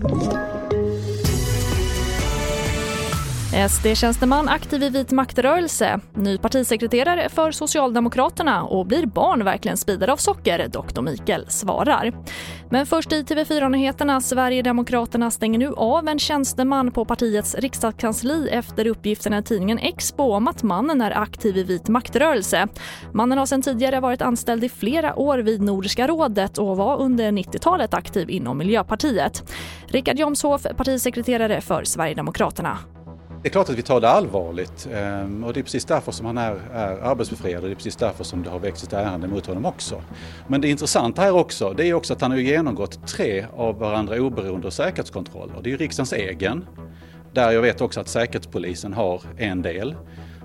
Thank you. SD-tjänsteman aktiv i vit maktrörelse, ny partisekreterare för Socialdemokraterna och blir barn verkligen spridare av socker? Doktor Mikael svarar. Men först i TV4-nyheterna. Sverigedemokraterna stänger nu av en tjänsteman på partiets riksdagskansli efter uppgifterna i tidningen Expo om att mannen är aktiv i vit maktrörelse. Mannen har sedan tidigare varit anställd i flera år vid Nordiska rådet och var under 90-talet aktiv inom Miljöpartiet. Richard Jomshof, partisekreterare för Sverigedemokraterna. Det är klart att vi tar det allvarligt ehm, och det är precis därför som han är, är arbetsbefriad och det är precis därför som det har växt ett ärende mot honom också. Men det intressanta här också, det är också att han har genomgått tre av varandra oberoende säkerhetskontroller. Det är ju riksdagens egen, där jag vet också att Säkerhetspolisen har en del.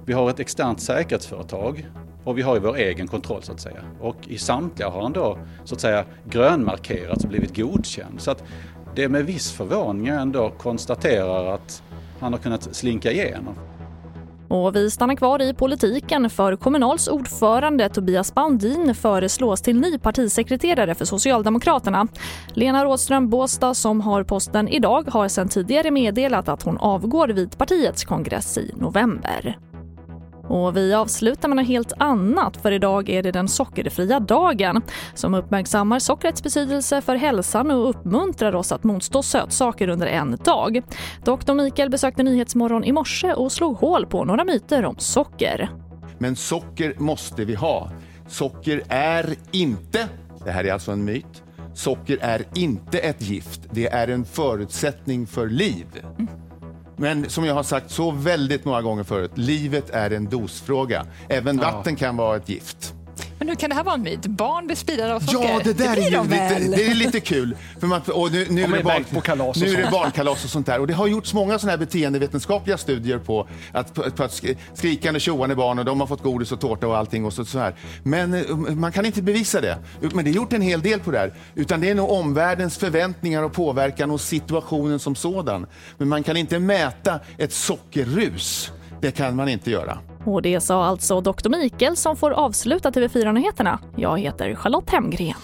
Vi har ett externt säkerhetsföretag och vi har ju vår egen kontroll så att säga. Och i samtliga har han då så att säga grönmarkerats och blivit godkänd. Så att det är med viss förvåning jag ändå konstaterar att han har kunnat slinka igenom. Och vi stannar kvar i politiken för Kommunals ordförande Tobias Baundin föreslås till ny partisekreterare för Socialdemokraterna. Lena Rådström Båstad som har posten idag har sedan tidigare meddelat att hon avgår vid partiets kongress i november. Och vi avslutar med något helt annat för idag är det den sockerfria dagen som uppmärksammar sockrets betydelse för hälsan och uppmuntrar oss att motstå sötsaker under en dag. Dr. Mikael besökte Nyhetsmorgon i morse och slog hål på några myter om socker. Men socker måste vi ha. Socker är inte, det här är alltså en myt, socker är inte ett gift. Det är en förutsättning för liv. Mm. Men som jag har sagt så väldigt många gånger förut, livet är en dosfråga. Även vatten kan vara ett gift. Men nu kan det här vara en myt? Barn blir spridare av socker? Ja, det där det är, ju lite, det är lite kul. För man, och nu, nu, är det barn, på kalas nu är det barnkalas och sånt där. Och det har gjorts många såna här beteendevetenskapliga studier på att, på, på att skrikande tjoande barn och de har fått godis och tårta och allting och så, så här. Men eh, man kan inte bevisa det. Men det är gjort en hel del på det här. Utan det är nog omvärldens förväntningar och påverkan och situationen som sådan. Men man kan inte mäta ett sockerrus. Det kan man inte göra. Alltså, och det sa alltså doktor Mikael som får avsluta TV4-nyheterna. Jag heter Charlotte Hemgren.